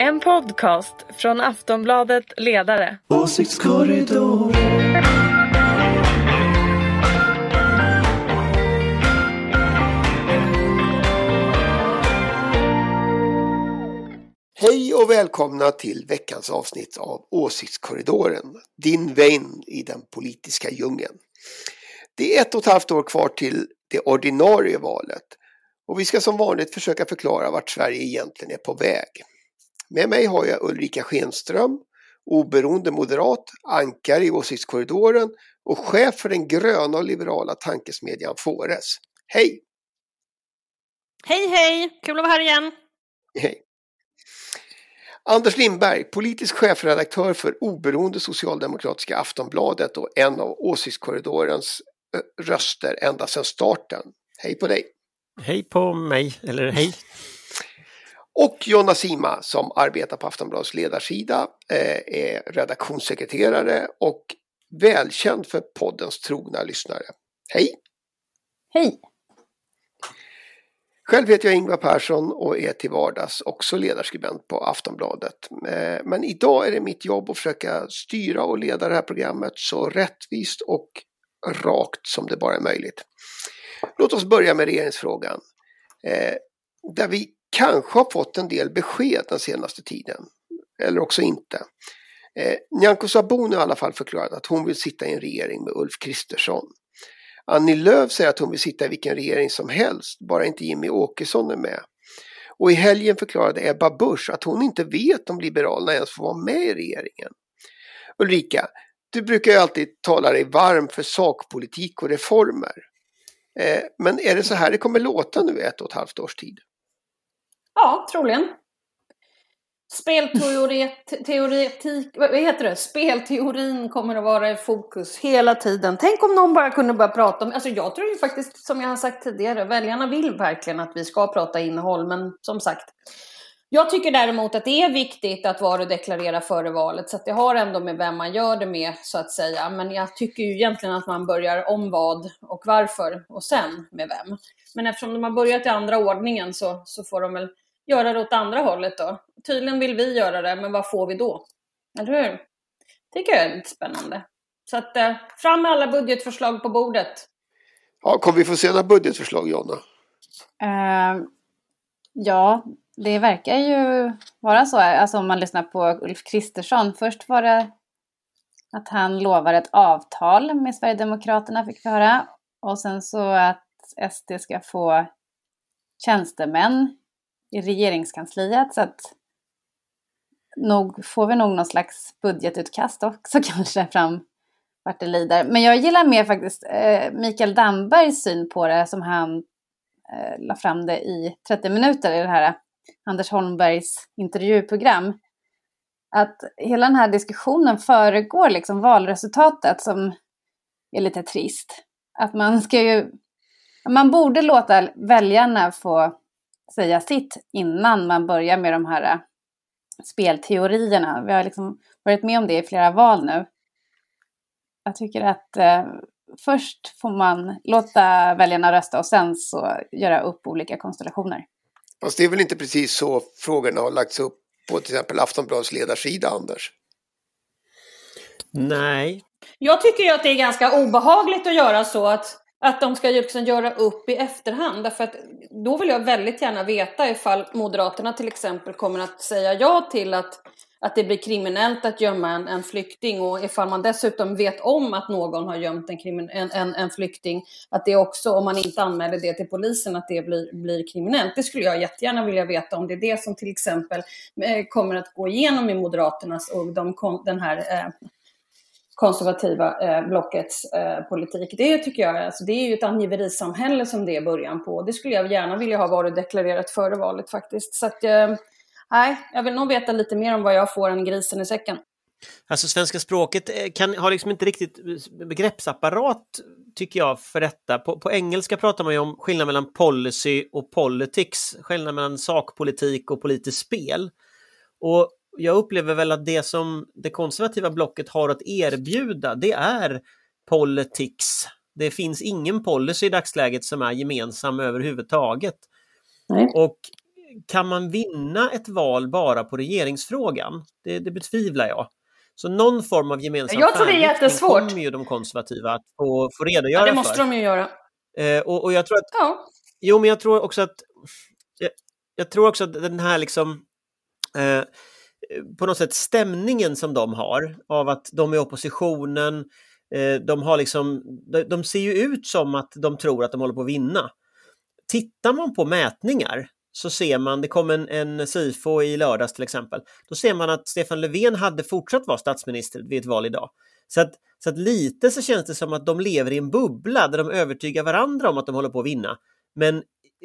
En podcast från Aftonbladet Ledare. Åsiktskorridoren. Hej och välkomna till veckans avsnitt av Åsiktskorridoren, din vän i den politiska djungeln. Det är ett och ett halvt år kvar till det ordinarie valet och vi ska som vanligt försöka förklara vart Sverige egentligen är på väg. Med mig har jag Ulrika Schenström, oberoende moderat, ankare i Åsiktskorridoren och chef för den gröna och liberala tankesmedjan Fores. Hej! Hej hej! Kul att vara här igen. Hej! Anders Lindberg, politisk chefredaktör för oberoende socialdemokratiska Aftonbladet och en av Åsiktskorridorens eh, röster ända sedan starten. Hej på dig! Hej på mig, eller hej! Och Jonna Sima som arbetar på Aftonbladets ledarsida, eh, är redaktionssekreterare och välkänd för poddens trogna lyssnare. Hej! Hej! Själv heter jag Ingvar Persson och är till vardags också ledarskribent på Aftonbladet. Eh, Men idag är det mitt jobb att försöka styra och leda det här programmet så rättvist och rakt som det bara är möjligt. Låt oss börja med regeringsfrågan. Eh, Där vi kanske har fått en del besked den senaste tiden. Eller också inte. Eh, Nyamko Sabuni har i alla fall förklarat att hon vill sitta i en regering med Ulf Kristersson. Annie Lööf säger att hon vill sitta i vilken regering som helst, bara inte Jimmy Åkesson är med. Och i helgen förklarade Ebba Busch att hon inte vet om Liberalerna ens får vara med i regeringen. Ulrika, du brukar ju alltid tala dig varm för sakpolitik och reformer. Eh, men är det så här det kommer låta nu i ett och ett halvt års tid? Ja, troligen. Spelteoretik, vad heter det? Spelteorin kommer att vara i fokus hela tiden. Tänk om någon bara kunde börja prata om, alltså jag tror ju faktiskt som jag har sagt tidigare, väljarna vill verkligen att vi ska prata innehåll, men som sagt. Jag tycker däremot att det är viktigt att varudeklarera före valet, så att det har ändå med vem man gör det med, så att säga. Men jag tycker ju egentligen att man börjar om vad och varför och sen med vem. Men eftersom de har börjat i andra ordningen så, så får de väl göra det åt andra hållet då. Tydligen vill vi göra det, men vad får vi då? Eller hur? tycker jag är lite spännande. Så att eh, fram med alla budgetförslag på bordet. Ja, kommer vi få se några budgetförslag, Jonna? Eh, ja, det verkar ju vara så. Alltså om man lyssnar på Ulf Kristersson. Först var det att han lovar ett avtal med Sverigedemokraterna, fick vi höra. Och sen så att SD ska få tjänstemän i regeringskansliet. Så att nog får vi nog någon slags budgetutkast också kanske fram vart det lider. Men jag gillar mer faktiskt eh, Mikael Dambergs syn på det som han eh, la fram det i 30 minuter i det här Anders Holmbergs intervjuprogram. Att hela den här diskussionen föregår liksom valresultatet som är lite trist. Att man ska ju, man borde låta väljarna få säga sitt innan man börjar med de här spelteorierna. Vi har liksom varit med om det i flera val nu. Jag tycker att eh, först får man låta väljarna rösta och sen så göra upp olika konstellationer. Fast det är väl inte precis så frågorna har lagts upp på till exempel Aftonbladets ledarsida, Anders? Nej. Jag tycker ju att det är ganska obehagligt att göra så att, att de ska liksom göra upp i efterhand. Därför att då vill jag väldigt gärna veta ifall Moderaterna till exempel kommer att säga ja till att, att det blir kriminellt att gömma en, en flykting och ifall man dessutom vet om att någon har gömt en, krimin, en, en, en flykting, att det också, om man inte anmäler det till polisen, att det blir, blir kriminellt. Det skulle jag jättegärna vilja veta om det är det som till exempel eh, kommer att gå igenom i Moderaternas och de, den här eh, konservativa eh, blockets eh, politik. Det tycker jag, alltså, det är ju ett angiverisamhälle som det är början på. Det skulle jag gärna vilja ha varit deklarerat före valet faktiskt. Så att, eh, nej, jag vill nog veta lite mer om vad jag får än grisen i säcken. Alltså svenska språket eh, kan, har liksom inte riktigt begreppsapparat tycker jag för detta. På, på engelska pratar man ju om skillnad mellan policy och politics, skillnad mellan sakpolitik och politiskt spel. Och jag upplever väl att det som det konservativa blocket har att erbjuda, det är politics. Det finns ingen policy i dagsläget som är gemensam överhuvudtaget. Nej. Och kan man vinna ett val bara på regeringsfrågan? Det, det betvivlar jag. Så någon form av gemensam Jag tror det är jättesvårt. kommer ju de konservativa att få, få redogöra Ja, det måste för. de ju göra. Eh, och, och jag tror att Ja. Jo, men jag tror också att jag, jag tror också att den här liksom eh, på något sätt stämningen som de har av att de är oppositionen, eh, de har liksom, de, de ser ju ut som att de tror att de håller på att vinna. Tittar man på mätningar så ser man, det kom en, en SIFO i lördags till exempel, då ser man att Stefan Löfven hade fortsatt vara statsminister vid ett val idag. Så att, så att lite så känns det som att de lever i en bubbla där de övertygar varandra om att de håller på att vinna. Men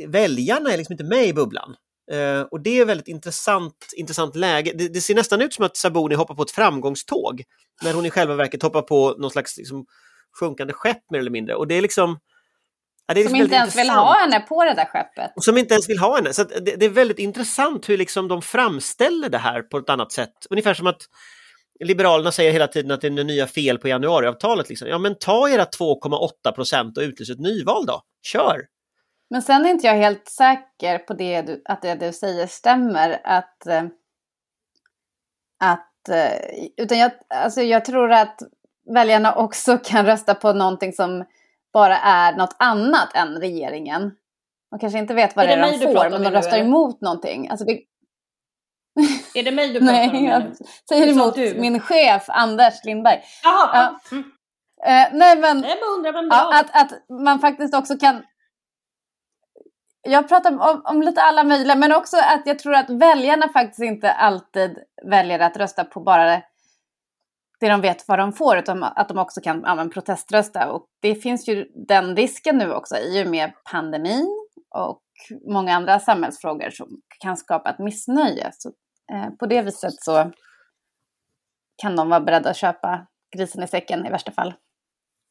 väljarna är liksom inte med i bubblan. Eh, och det är väldigt intressant, intressant läge. Det, det ser nästan ut som att Sabuni hoppar på ett framgångståg när hon i själva verket hoppar på någon slags liksom, sjunkande skepp mer eller mindre. Och det är liksom... Ja, det är Som liksom inte ens vill intressant. ha henne på det där skeppet. Som inte ens vill ha henne. Så det, det är väldigt intressant hur liksom de framställer det här på ett annat sätt. Ungefär som att Liberalerna säger hela tiden att det är nya fel på januariavtalet. Liksom. Ja, men ta era 2,8 procent och utlys ett nyval då. Kör! Men sen är inte jag helt säker på det du, att det du säger stämmer. Att, eh, att, eh, utan jag, alltså jag tror att väljarna också kan rösta på någonting som bara är något annat än regeringen. De kanske inte vet vad Är det det är de får, men de nu, röstar eller? emot någonting. Alltså det, Är det mig du pratar nej, om jag nu? säger emot du. min chef Anders Lindberg. Jaha, Ja. mm. Eh, nej, men jag bara undrar vem Ja, att, att man faktiskt också kan... Jag pratar om, om lite alla möjliga, men också att jag tror att väljarna faktiskt inte alltid väljer att rösta på bara det, det de vet vad de får, utan att de också kan ja, men proteströsta. Och det finns ju den risken nu också i och med pandemin och många andra samhällsfrågor som kan skapa ett missnöje. Så, eh, på det viset så kan de vara beredda att köpa grisen i säcken i värsta fall.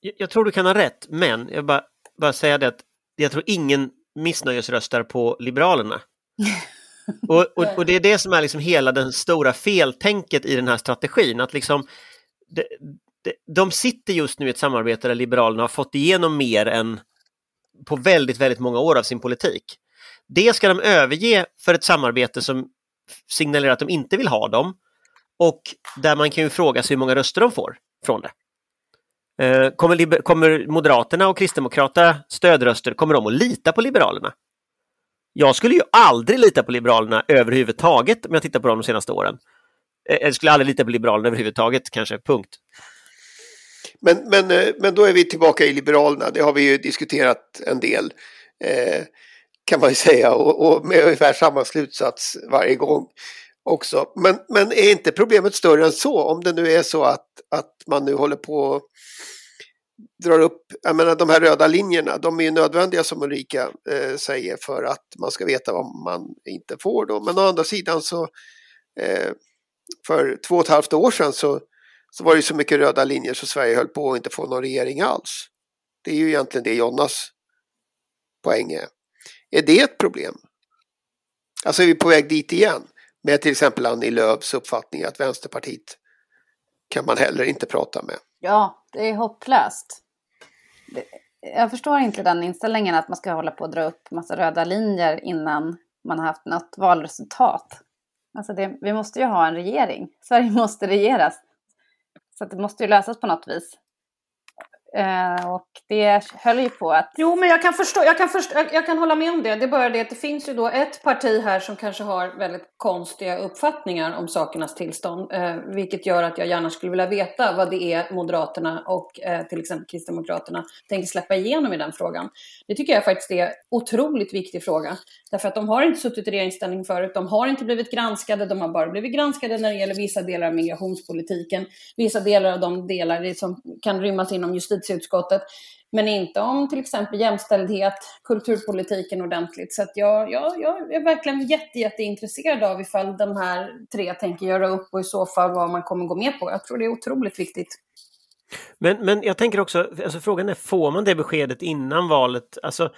Jag, jag tror du kan ha rätt, men jag bara, bara säga det att jag tror ingen missnöjesröstar på Liberalerna. Och, och, och det är det som är liksom hela den stora feltänket i den här strategin, att liksom de, de, de sitter just nu i ett samarbete där Liberalerna har fått igenom mer än på väldigt, väldigt många år av sin politik. Det ska de överge för ett samarbete som signalerar att de inte vill ha dem och där man kan ju fråga sig hur många röster de får från det. Eh, kommer, kommer Moderaterna och Kristdemokraterna stödröster, kommer de att lita på Liberalerna? Jag skulle ju aldrig lita på Liberalerna överhuvudtaget om jag tittar på dem de senaste åren. Eh, jag skulle aldrig lita på Liberalerna överhuvudtaget, kanske, punkt. Men, men, eh, men då är vi tillbaka i Liberalerna. Det har vi ju diskuterat en del. Eh, kan man ju säga. Och, och med ungefär samma slutsats varje gång också. Men, men är inte problemet större än så? Om det nu är så att, att man nu håller på och drar upp, jag menar de här röda linjerna, de är ju nödvändiga som Ulrika eh, säger för att man ska veta vad man inte får då. Men å andra sidan så eh, för två och ett halvt år sedan så, så var det ju så mycket röda linjer så Sverige höll på att inte få någon regering alls. Det är ju egentligen det Jonas poäng är. Är det ett problem? Alltså är vi på väg dit igen? Med till exempel Annie Lööfs uppfattning att Vänsterpartiet kan man heller inte prata med. Ja, det är hopplöst. Det, jag förstår inte den inställningen att man ska hålla på och dra upp massa röda linjer innan man har haft något valresultat. Alltså det, vi måste ju ha en regering. Sverige måste regeras. Så det måste ju lösas på något vis. Eh, och det höll ju på att... Jo, men jag kan, förstå, jag, kan förstå, jag, jag kan hålla med om det. Det är bara det att det finns ju då ett parti här som kanske har väldigt konstiga uppfattningar om sakernas tillstånd. Eh, vilket gör att jag gärna skulle vilja veta vad det är Moderaterna och eh, till exempel Kristdemokraterna tänker släppa igenom i den frågan. Det tycker jag faktiskt är en otroligt viktig fråga. Därför att de har inte suttit i regeringsställning förut. De har inte blivit granskade. De har bara blivit granskade när det gäller vissa delar av migrationspolitiken. Vissa delar av de delar som kan rymmas inom justitieutskottet. Men inte om till exempel jämställdhet, kulturpolitiken ordentligt. Så att jag, jag, jag är verkligen jätte, jätteintresserad av ifall de här tre tänker göra upp och i så fall vad man kommer gå med på. Jag tror det är otroligt viktigt. Men, men jag tänker också, alltså frågan är, får man det beskedet innan valet? Alltså,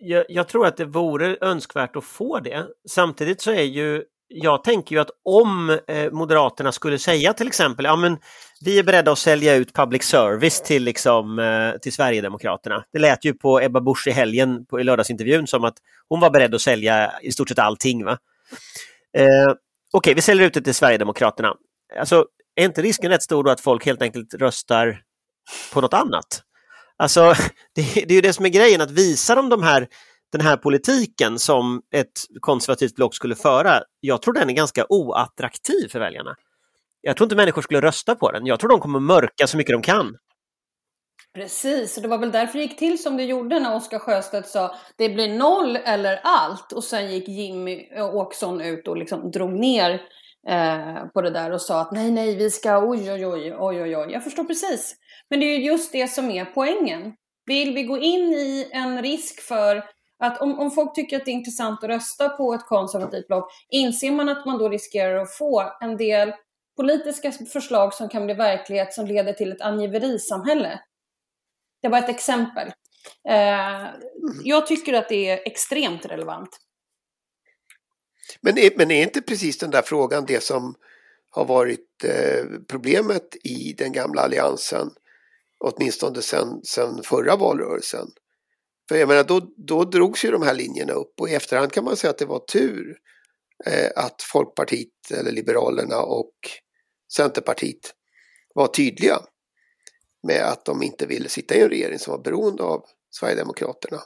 jag, jag tror att det vore önskvärt att få det. Samtidigt så är ju jag tänker ju att om eh, Moderaterna skulle säga till exempel, ja men vi är beredda att sälja ut public service till, liksom, eh, till Sverigedemokraterna. Det lät ju på Ebba Busch i helgen på, i lördagsintervjun som att hon var beredd att sälja i stort sett allting. Va? Eh, Okej, okay, vi säljer ut det till Sverigedemokraterna. Alltså, är inte risken rätt stor då att folk helt enkelt röstar på något annat? Alltså, det, det är ju det som är grejen, att visa dem de här den här politiken som ett konservativt block skulle föra, jag tror den är ganska oattraktiv för väljarna. Jag tror inte människor skulle rösta på den. Jag tror de kommer mörka så mycket de kan. Precis, och det var väl därför det gick till som det gjorde när Oskar Sjöstedt sa det blir noll eller allt och sen gick Jimmy Åkesson ut och liksom drog ner eh, på det där och sa att nej, nej, vi ska oj, oj, oj, oj, oj, oj. Jag förstår precis. Men det är ju just det som är poängen. Vill vi gå in i en risk för att om, om folk tycker att det är intressant att rösta på ett konservativt block, inser man att man då riskerar att få en del politiska förslag som kan bli verklighet som leder till ett angiverisamhälle. Det var ett exempel. Eh, jag tycker att det är extremt relevant. Men är, men är inte precis den där frågan det som har varit eh, problemet i den gamla alliansen, åtminstone sedan förra valrörelsen? För jag menar, då, då drogs ju de här linjerna upp och i efterhand kan man säga att det var tur eh, att Folkpartiet eller Liberalerna och Centerpartiet var tydliga med att de inte ville sitta i en regering som var beroende av Sverigedemokraterna.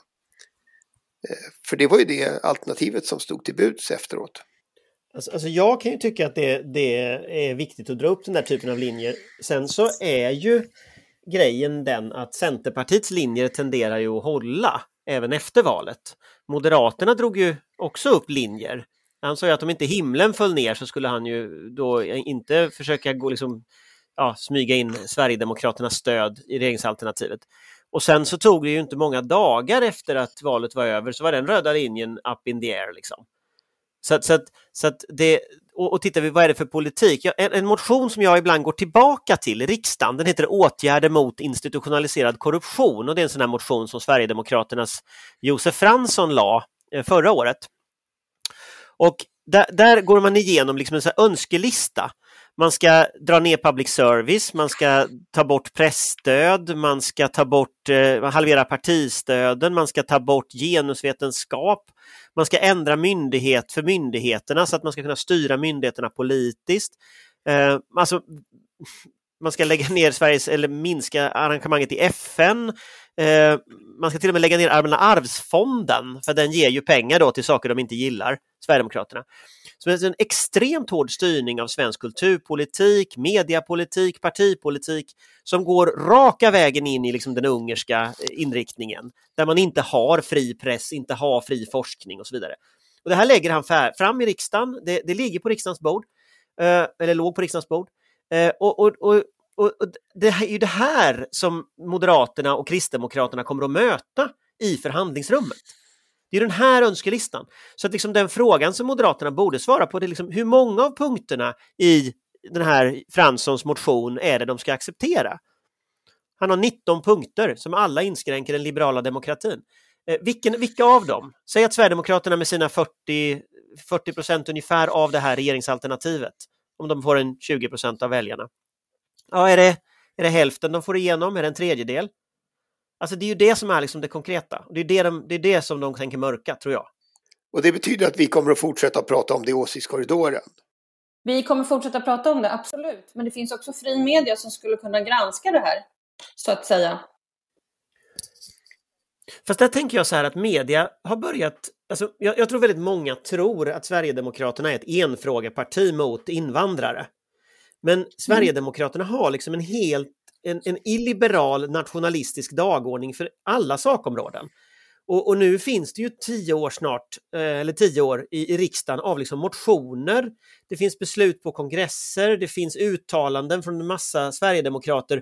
Eh, för det var ju det alternativet som stod till buds efteråt. Alltså, alltså jag kan ju tycka att det, det, är viktigt att dra upp den där typen av linjer. Sen så är ju grejen den att Centerpartiets linjer tenderar ju att hålla även efter valet. Moderaterna drog ju också upp linjer. Han sa ju att om inte himlen föll ner så skulle han ju då inte försöka gå liksom, ja, smyga in Sverigedemokraternas stöd i regeringsalternativet. Och sen så tog det ju inte många dagar efter att valet var över så var den röda linjen up in the air. Liksom. Så, så, så att det, och, och tittar vi, vad är det för politik? En, en, motion som jag ibland går tillbaka till i riksdagen, den heter Åtgärder mot institutionaliserad korruption och det är en sån här motion som Sverigedemokraternas Josef Fransson la eh, förra året. Och där, där, går man igenom liksom en så önskelista. Man ska dra ner public service, man ska ta bort pressstöd, man ska ta bort, eh, halvera partistöden, man ska ta bort genusvetenskap, man ska ändra myndighet för myndigheterna så att man ska kunna styra myndigheterna politiskt. Eh, alltså, man ska lägga ner Sveriges, eller minska arrangemanget i FN. Eh, man ska till och med lägga ner Allmänna arvsfonden, för den ger ju pengar då till saker de inte gillar, Sverigedemokraterna. Så det är en extremt hård styrning av svensk kulturpolitik, mediapolitik, partipolitik som går raka vägen in i liksom den ungerska eh, inriktningen, där man inte har fri press, inte har fri forskning och så vidare. Och Det här lägger han fram i riksdagen, det, det ligger på riksdagens bord, eh, eller låg på riksdagens bord. Eh, och, och, och och, det är ju det här som Moderaterna och Kristdemokraterna kommer att möta i förhandlingsrummet. Det är den här önskelistan. Så att liksom den frågan som Moderaterna borde svara på det är liksom hur många av punkterna i den här Franssons motion är det de ska acceptera? Han har 19 punkter som alla inskränker den liberala demokratin. Eh, vilken, vilka av dem? Säg att Sverigedemokraterna med sina 40, 40 procent ungefär av det här regeringsalternativet, om de får en 20 procent av väljarna, Ja, är det, är det hälften de får igenom? Är det en tredjedel? Alltså det är ju det som är liksom det konkreta. Det är det, de, det är det som de tänker mörka, tror jag. Och det betyder att vi kommer att fortsätta prata om det i åsiktskorridoren? Vi kommer fortsätta prata om det, absolut. Men det finns också fri media som skulle kunna granska det här, så att säga. Fast där tänker jag så här att media har börjat, alltså jag, jag tror väldigt många tror att Sverigedemokraterna är ett enfrågeparti mot invandrare. Men mm. Sverigedemokraterna har liksom en helt en, en illiberal nationalistisk dagordning för alla sakområden. Och, och, nu finns det ju tio år snart, eh, eller tio år i, i riksdagen av liksom motioner. Det finns beslut på kongresser, det finns uttalanden från en massa sverigedemokrater.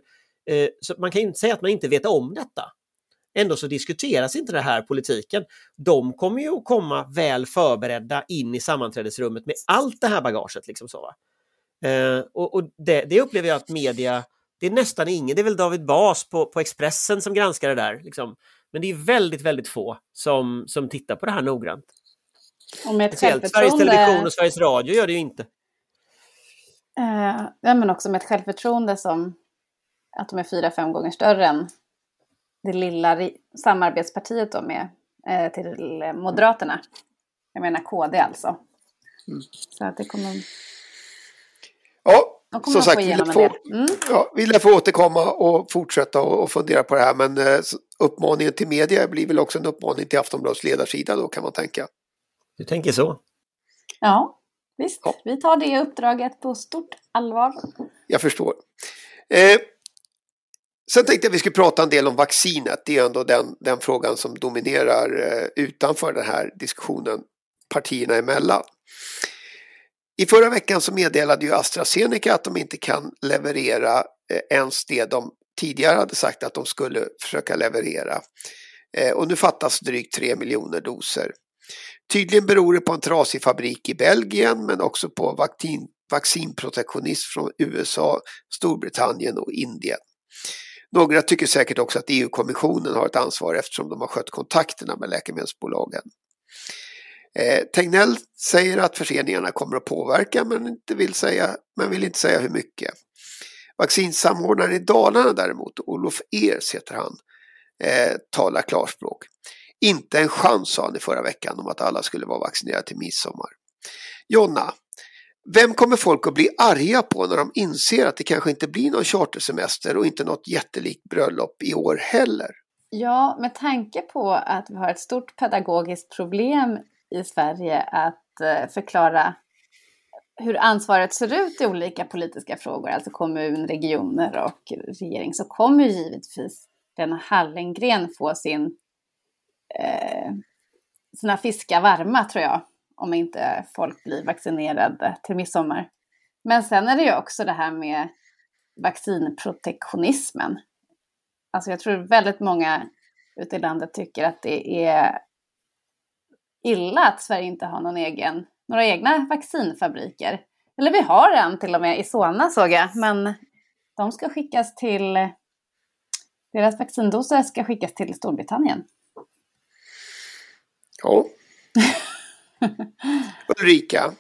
Eh, så man kan inte säga att man inte vet om detta. Ändå så diskuteras inte det här politiken. De kommer ju att komma väl förberedda in i sammanträdesrummet med allt det här bagaget. Liksom så? Eh, och, och det, det, upplever jag att media, det är nästan ingen, det är väl David Bas på, på Expressen som granskar det där. Liksom. Men det är väldigt, väldigt få som, som tittar på det här noggrant. Och med ett Speciellt Sveriges. Television och Sveriges Radio gör det ju inte. Eh, men också med ett självförtroende som att de är fyra, fem gånger större än det lilla samarbetspartiet då med eh, till Moderaterna. Jag menar KD alltså. Mm. Så att det kommer, Ja, kommer som sagt, vi igenom lär en få. Mm. ja, vi lär få återkomma och fortsätta och, och fundera på det här. Men eh, uppmaningen till media blir väl också en uppmaning till Aftonbladets ledarsida då kan man tänka. Du tänker så? Ja, visst. Ja. Vi tar det uppdraget på stort allvar. Jag förstår. Eh, sen tänkte jag att vi skulle prata en del om vaccinet. Det är ändå den, den frågan som dominerar eh, utanför den här diskussionen partierna emellan. I förra veckan så meddelade ju AstraZeneca att de inte kan leverera eh, ens det de tidigare hade sagt att de skulle försöka leverera. Eh, och nu fattas drygt 3 miljoner doser. Tydligen beror det på en trasig fabrik i Belgien men också på vaccin, vaccinprotektionism från USA, Storbritannien och Indien. Några tycker säkert också att EU-kommissionen har ett ansvar eftersom de har skött kontakterna med läkemedelsbolagen. Eh, Tegnell säger att förseningarna kommer att påverka men, inte vill, säga, men vill inte säga hur mycket. Vaccinsamordnaren i Dalarna däremot, Olof Ers heter han, eh, talar klarspråk. Inte en chans sa han i förra veckan om att alla skulle vara vaccinerade till midsommar. Jonna, vem kommer folk att bli arga på när de inser att det kanske inte blir någon chartersemester och inte något jättelikt bröllop i år heller? Ja, med tanke på att vi har ett stort pedagogiskt problem i Sverige att eh, förklara hur ansvaret ser ut i olika politiska frågor, alltså kommun, regioner och regering, så kommer givetvis Lena Hallengren få sin, eh, sina fiskar varma, tror jag, om inte folk blir vaccinerade till midsommar. Men sen är det ju också det här med vaccinprotektionismen. Alltså jag tror väldigt många ute i landet tycker att det är illa att Sverige inte har någon egen, några egna vaccinfabriker. Eller vi har en till och med i Solna såg jag, men de ska skickas till, deras vaccindoser ska skickas till Storbritannien. Ja. Ulrika,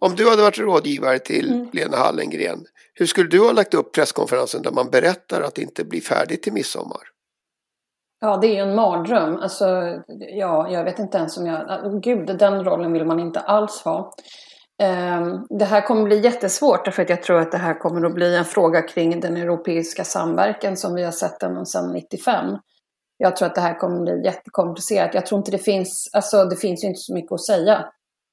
om du hade varit rådgivare till Mm. Lena Hallengren, hur skulle du ha lagt upp presskonferensen där man berättar att det inte blir färdigt till midsommar? Ja, det är ju en mardröm. Alltså, ja, jag vet inte ens om jag... Gud, den rollen vill man inte alls ha. Ehm, Det här kommer bli jättesvårt därför att jag tror att det här kommer att bli en fråga kring den europeiska samverkan som vi har sett den sedan 95. Jag tror att det här kommer bli jättekomplicerat. Jag tror inte det finns, alltså det finns ju inte så mycket att säga.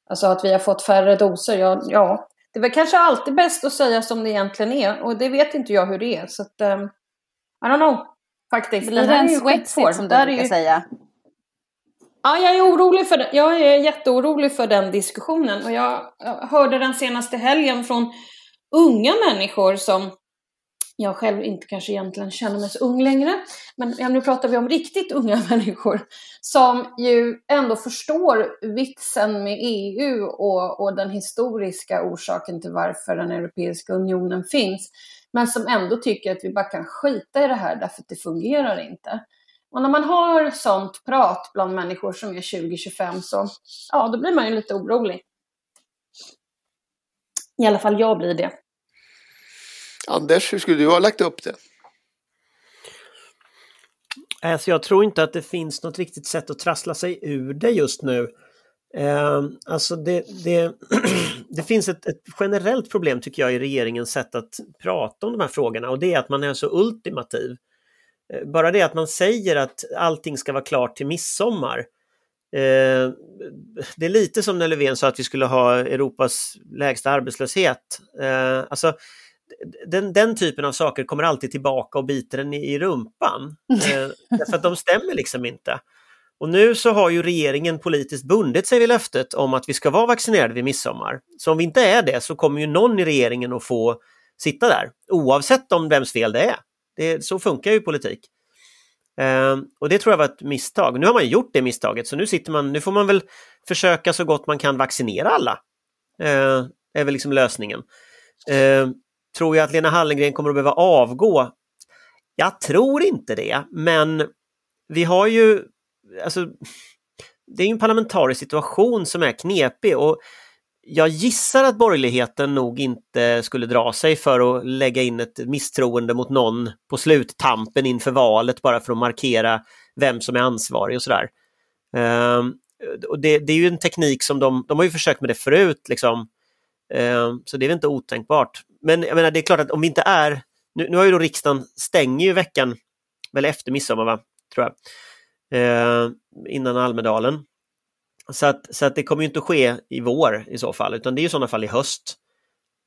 Alltså att vi har fått färre doser, ja, ja det är väl kanske alltid bäst att säga som det egentligen är och det vet inte jag hur det är. Så att, um, I don't know, faktiskt. Blir det en sweatsit som du brukar ju- säga? Ja, jag är orolig för. Jag är jätteorolig för den diskussionen. Och jag hörde den senaste helgen från unga människor som jag själv inte kanske egentligen känner mig så ung längre. Men ja, nu pratar vi om riktigt unga människor som ju ändå förstår vitsen med EU och, och den historiska orsaken till varför den Europeiska unionen finns. Men som ändå tycker att vi bara kan skita i det här därför att det fungerar inte. Och när man har sånt prat bland människor som är 20-25 så, ja, då blir man ju lite orolig. I alla fall jag blir det. Anders, hur skulle du ha lagt upp det? Alltså jag tror inte att det finns något riktigt sätt att trassla sig ur det just nu. Eh, alltså det, det, det finns ett, ett generellt problem tycker jag i regeringens sätt att prata om de här frågorna och det är att man är så ultimativ. Eh, bara det att man säger att allting ska vara klart till midsommar. Eh, det är lite som när Löfven sa att vi skulle ha Europas lägsta arbetslöshet. Eh, alltså, den, den typen av saker kommer alltid tillbaka och biter en i, i rumpan. Eh, därför att de stämmer liksom inte. Och nu så har ju regeringen politiskt bundit sig vid löftet om att vi ska vara vaccinerade vid midsommar. Så om vi inte är det så kommer ju någon i regeringen att få sitta där, oavsett om vems fel det är. Det, så funkar ju politik. Eh, och det tror jag var ett misstag. Nu har man gjort det misstaget, så nu, sitter man, nu får man väl försöka så gott man kan vaccinera alla. Eh, är väl liksom lösningen. Eh, tror jag att Lena Hallengren kommer att behöva avgå? Jag tror inte det, men vi har ju, alltså, det är en parlamentarisk situation som är knepig och jag gissar att borgerligheten nog inte skulle dra sig för att lägga in ett misstroende mot någon på sluttampen inför valet bara för att markera vem som är ansvarig och sådär. Um, och det, det, är ju en teknik som de, de har ju försökt med det förut, liksom. Ehm, så det är väl inte otänkbart. Men jag menar, det är klart att om vi inte är, nu, nu har ju då riksdagen stänger ju veckan, väl efter midsommar va, tror jag, Eh, innan Almedalen. Så att, så att det kommer ju inte att ske i vår i så fall, utan det är i sådana fall i höst.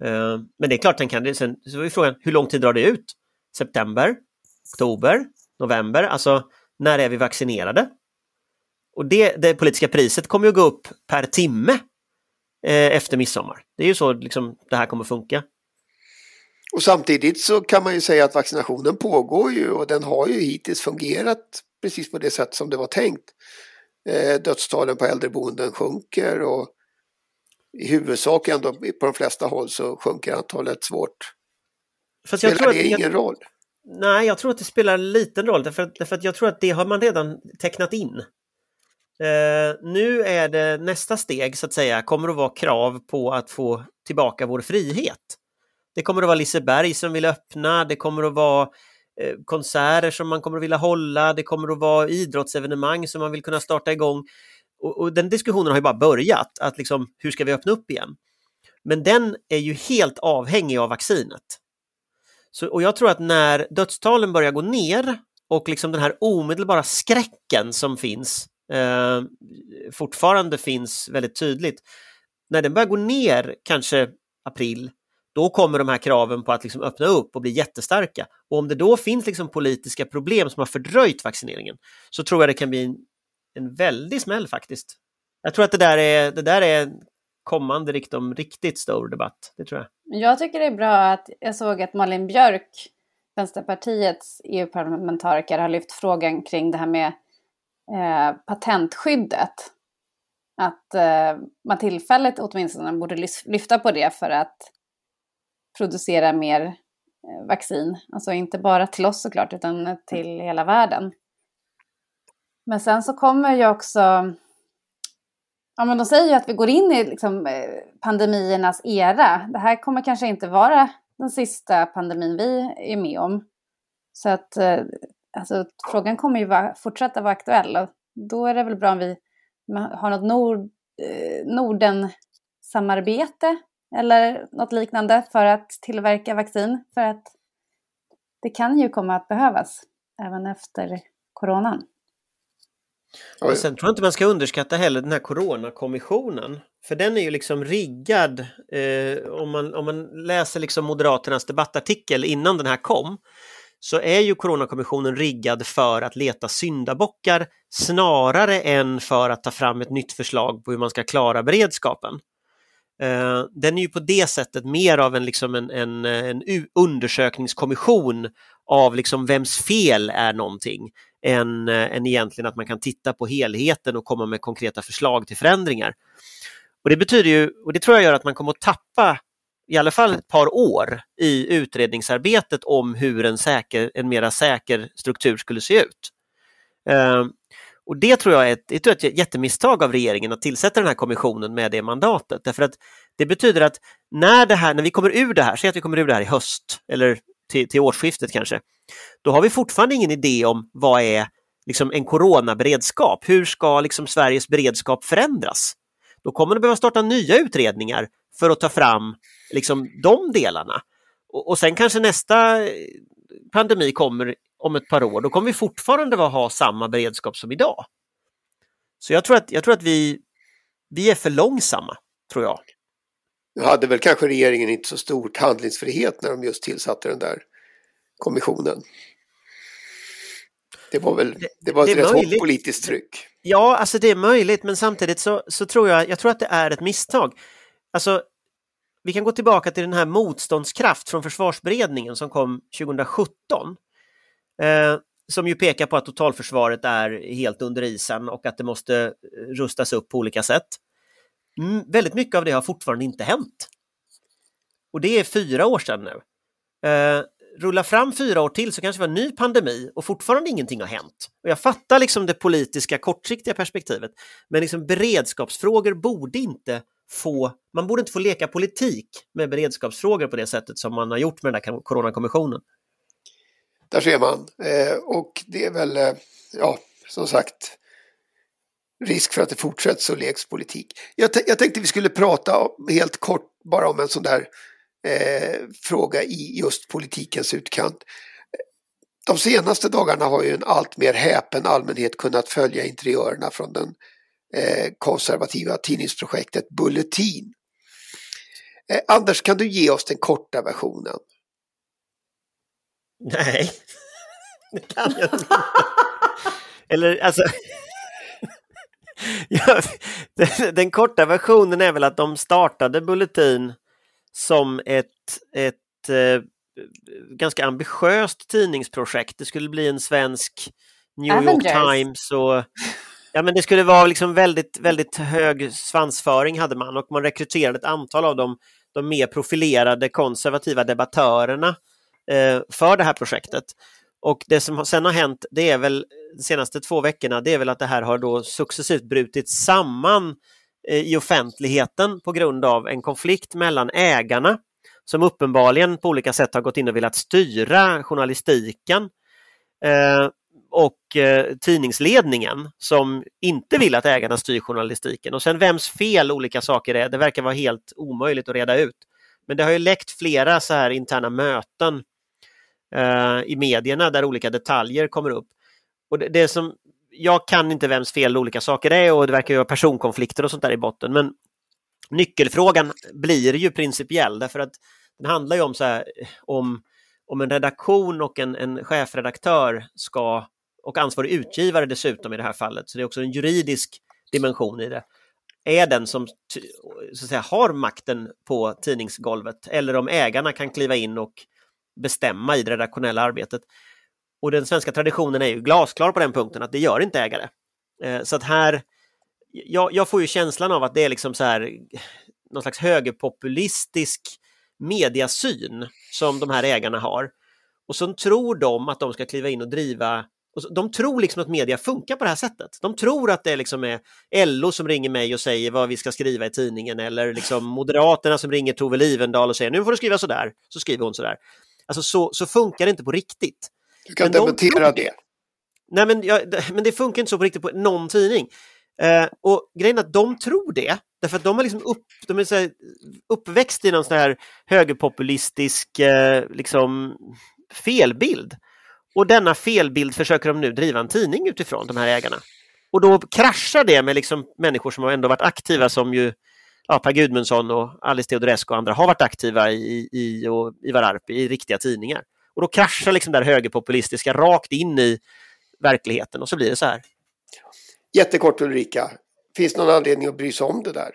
Eh, men det är klart den kan det. Sen så är frågan, hur lång tid drar det ut? September? Oktober? November? Alltså, när är vi vaccinerade? Och det, det politiska priset kommer ju gå upp per timme efter midsommar. Det är ju så liksom, det här kommer funka. Och samtidigt så kan man ju säga att vaccinationen pågår ju och den har ju hittills fungerat precis på det sätt som det var tänkt. Eh, dödstalen på äldreboenden sjunker och i huvudsak ändå på de flesta håll så sjunker antalet svårt. Fast jag Spelar tror det ingen jag, roll? Nej, jag tror att det spelar liten roll därför därför att jag tror att det har man redan tecknat in. Eh, nu är det nästa steg så att säga kommer att vara krav på att få tillbaka vår frihet. Det kommer att vara Liseberg som vill öppna, det kommer att vara eh, konserter som man kommer att vilja hålla, det kommer att vara idrottsevenemang som man vill kunna starta igång. Och, och den diskussionen har ju bara börjat, att liksom, hur ska vi öppna upp igen? Men den är ju helt avhängig av vaccinet. Så, och jag tror att när dödstalen börjar gå ner och liksom den här omedelbara skräcken som finns eh, fortfarande finns väldigt tydligt. När den börjar gå ner, kanske april, då kommer de här kraven på att liksom öppna upp och bli jättestarka. Och om det då finns liksom politiska problem som har fördröjt vaccineringen så tror jag det kan bli en, en väldig smäll faktiskt. Jag tror att det där är, det där är kommande riktigt, riktigt stor debatt. Det tror jag. Jag tycker det är bra att jag såg att Malin Björk, Vänsterpartiets EU-parlamentariker, har lyft frågan kring det här med eh, patentskyddet. Att eh, man tillfälligt åtminstone borde lyfta på det för att producera mer eh, vaccin. Alltså inte bara till oss såklart, utan till hela världen. Men sen så kommer ju också... Ja, men de säger ju att vi går in i liksom, eh, pandemiernas era. Det här kommer kanske inte vara den sista pandemin vi är med om. Så att eh, alltså, frågan kommer ju vara, fortsätta vara aktuell och då är det väl bra om vi har något Nord, eh, Norden-samarbete eller något liknande för att tillverka vaccin. För att det kan ju komma att behövas även efter coronan. Och sen tror jag inte man ska underskatta heller den här coronakommissionen. För den är ju liksom riggad, eh, om, man, om man läser liksom Moderaternas debattartikel innan den här kom, så är ju Coronakommissionen riggad för att leta syndabockar snarare än för att ta fram ett nytt förslag på hur man ska klara beredskapen. Eh, den är ju på det sättet mer av en, liksom en, en, en undersökningskommission av liksom vems fel är någonting än, eh, än egentligen att man kan titta på helheten och komma med konkreta förslag till förändringar. Och Det betyder ju, och det tror jag gör att man kommer att tappa i alla fall ett par år i utredningsarbetet om hur en, säker, en mera säker struktur skulle se ut. Eh, och det tror jag är ett, ett, ett jättemisstag av regeringen att tillsätta den här kommissionen med det mandatet. Därför att det betyder att när, det här, när vi kommer ur det här, säg att vi kommer ur det här i höst eller till, till årsskiftet kanske, då har vi fortfarande ingen idé om vad är liksom en coronaberedskap. Hur ska liksom Sveriges beredskap förändras? Då kommer det behöva starta nya utredningar för att ta fram liksom, de delarna. Och, och sen kanske nästa pandemi kommer om ett par år, då kommer vi fortfarande ha samma beredskap som idag. Så jag tror att, jag tror att vi, vi är för långsamma, tror jag. Nu hade väl kanske regeringen inte så stor handlingsfrihet när de just tillsatte den där kommissionen. Det var väl det var ett rätt hårt politiskt tryck. Ja, alltså det är möjligt, men samtidigt så, så tror jag, jag tror att det är ett misstag. Alltså, vi kan gå tillbaka till den här motståndskraft från försvarsberedningen som kom 2017. Eh, som ju pekar på att totalförsvaret är helt under isen och att det måste rustas upp på olika sätt. Mm, väldigt mycket av det har fortfarande inte hänt. Och det är fyra år sedan nu. Eh, rulla fram fyra år till så kanske vi har en ny pandemi och fortfarande ingenting har hänt. Och jag fattar liksom det politiska kortsiktiga perspektivet, men liksom beredskapsfrågor borde inte få, man borde inte få leka politik med beredskapsfrågor på det sättet som man har gjort med den där coronakommissionen. Där ser man. Eh, och det är väl, eh, ja, som sagt, risk för att det fortsätter så leks politik. Jag, jag tänkte vi skulle prata helt kort bara om en sån där eh, fråga i just politikens utkant. De senaste dagarna har ju en allt mer häpen allmänhet kunnat följa interiörerna från den eh, konservativa tidningsprojektet Bulletin. Eh, Anders, kan du ge oss den korta versionen? Nej, det kan jag inte. Eller alltså... ja, den, den, korta versionen är väl att de startade Bulletin som ett, ett eh, ganska ambitiöst tidningsprojekt. Det skulle bli en svensk New Avengers. York Times och Ja, men det skulle vara liksom väldigt, väldigt hög svansföring hade man och man rekryterade ett antal av de, de mer profilerade konservativa debattörerna eh, för det här projektet. Och det som sen har hänt, det är väl de senaste två veckorna, det är väl att det här har då successivt brutit samman eh, i offentligheten på grund av en konflikt mellan ägarna som uppenbarligen på olika sätt har gått in och velat styra journalistiken eh, och eh, tidningsledningen som inte vill att ägarna styr journalistiken. Och sen vems fel olika saker är, det verkar vara helt omöjligt att reda ut. Men det har ju läckt flera så här interna möten eh, i medierna där olika detaljer kommer upp. Och det, det, som, jag kan inte vems fel olika saker är och det verkar ju vara personkonflikter och sånt där i botten. Men nyckelfrågan blir ju principiell därför att den handlar ju om, så här, om, om en redaktion och en, en chefredaktör ska och ansvarig utgivare dessutom i det här fallet, så det är också en juridisk dimension i det, är den som så att säga, har makten på tidningsgolvet eller om ägarna kan kliva in och bestämma i det redaktionella arbetet. Och den svenska traditionen är ju glasklar på den punkten att det gör inte ägare. Eh, så att här, jag, jag får ju känslan av att det är liksom så här någon slags högerpopulistisk mediasyn som de här ägarna har. Och så tror de att de ska kliva in och driva de tror liksom att media funkar på det här sättet. De tror att det liksom är LO som ringer mig och säger vad vi ska skriva i tidningen eller liksom Moderaterna som ringer Tove Livendal och säger nu får du skriva sådär, så skriver hon sådär. Alltså så, så funkar det inte på riktigt. Du kan dementera de det. Nej men, ja, men det funkar inte så på riktigt på någon tidning. Eh, och grejen är att de tror det, därför att de, har liksom upp, de är så uppväxt i någon sån här högerpopulistisk eh, liksom, felbild. Och denna felbild försöker de nu driva en tidning utifrån, de här ägarna. Och då kraschar det med liksom människor som har ändå varit aktiva som ju ja, Per Gudmundsson och Alice Teodorescu och andra har varit aktiva i, i och Ivar Arpi i riktiga tidningar. Och då kraschar liksom det högerpopulistiska rakt in i verkligheten och så blir det så här. Jättekort Ulrika, finns det någon anledning att bry sig om det där?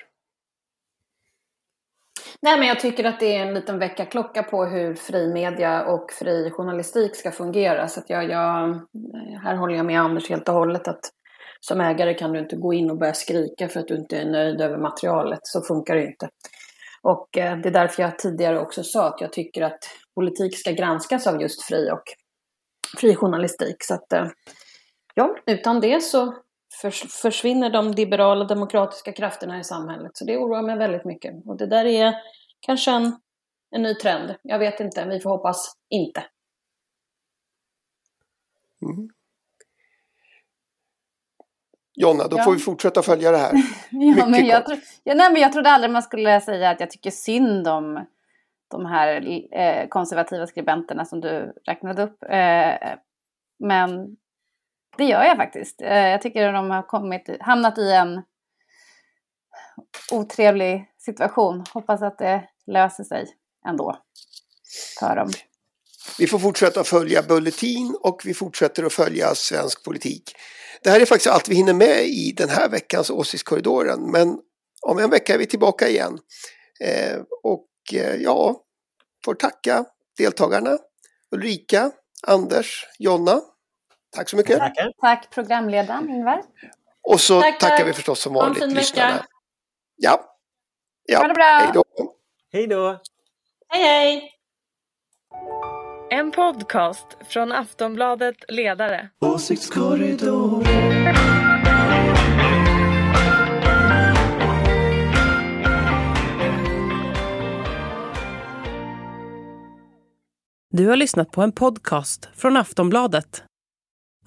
Nej, men jag tycker att det är en liten väckarklocka på hur fri media och fri journalistik ska fungera. Så att jag, jag, här håller jag med Anders helt och hållet att som ägare kan du inte gå in och börja skrika för att du inte är nöjd över materialet. Så funkar det inte. Och eh, det är därför jag tidigare också sa att jag tycker att politik ska granskas av just fri och fri journalistik. Så att eh, ja, utan det så försvinner de liberala demokratiska krafterna i samhället. Så det oroar mig väldigt mycket. Och det där är kanske en, en ny trend. Jag vet inte, vi får hoppas inte. Mm. Jonna, då ja. får vi fortsätta följa det här. ja, men jag, tro, ja, nej, men jag trodde aldrig man skulle säga att jag tycker synd om de här eh, konservativa skribenterna som du räknade upp. Eh, men det gör jag faktiskt. Eh, jag tycker att de har kommit, hamnat i en otrevlig situation. Hoppas att det löser sig ändå för dem. Vi får fortsätta följa Bulletin och vi fortsätter att följa svensk politik. Det här är faktiskt allt vi hinner med i den här veckans Åsiktskorridoren. Men om en vecka är vi tillbaka igen. Eh, och eh, ja, får tacka deltagarna. Ulrika, Anders, Jonna. Tack så mycket. Tackar. Tack programledaren Ingvar. Och så tack, tackar vi förstås som vanligt lyssnarna. Ja. ja. Ha det bra. Hej då. Hej då. Hej hej. En podcast från Aftonbladet Ledare. Åsiktskorridoren. Du har lyssnat på en podcast från Aftonbladet.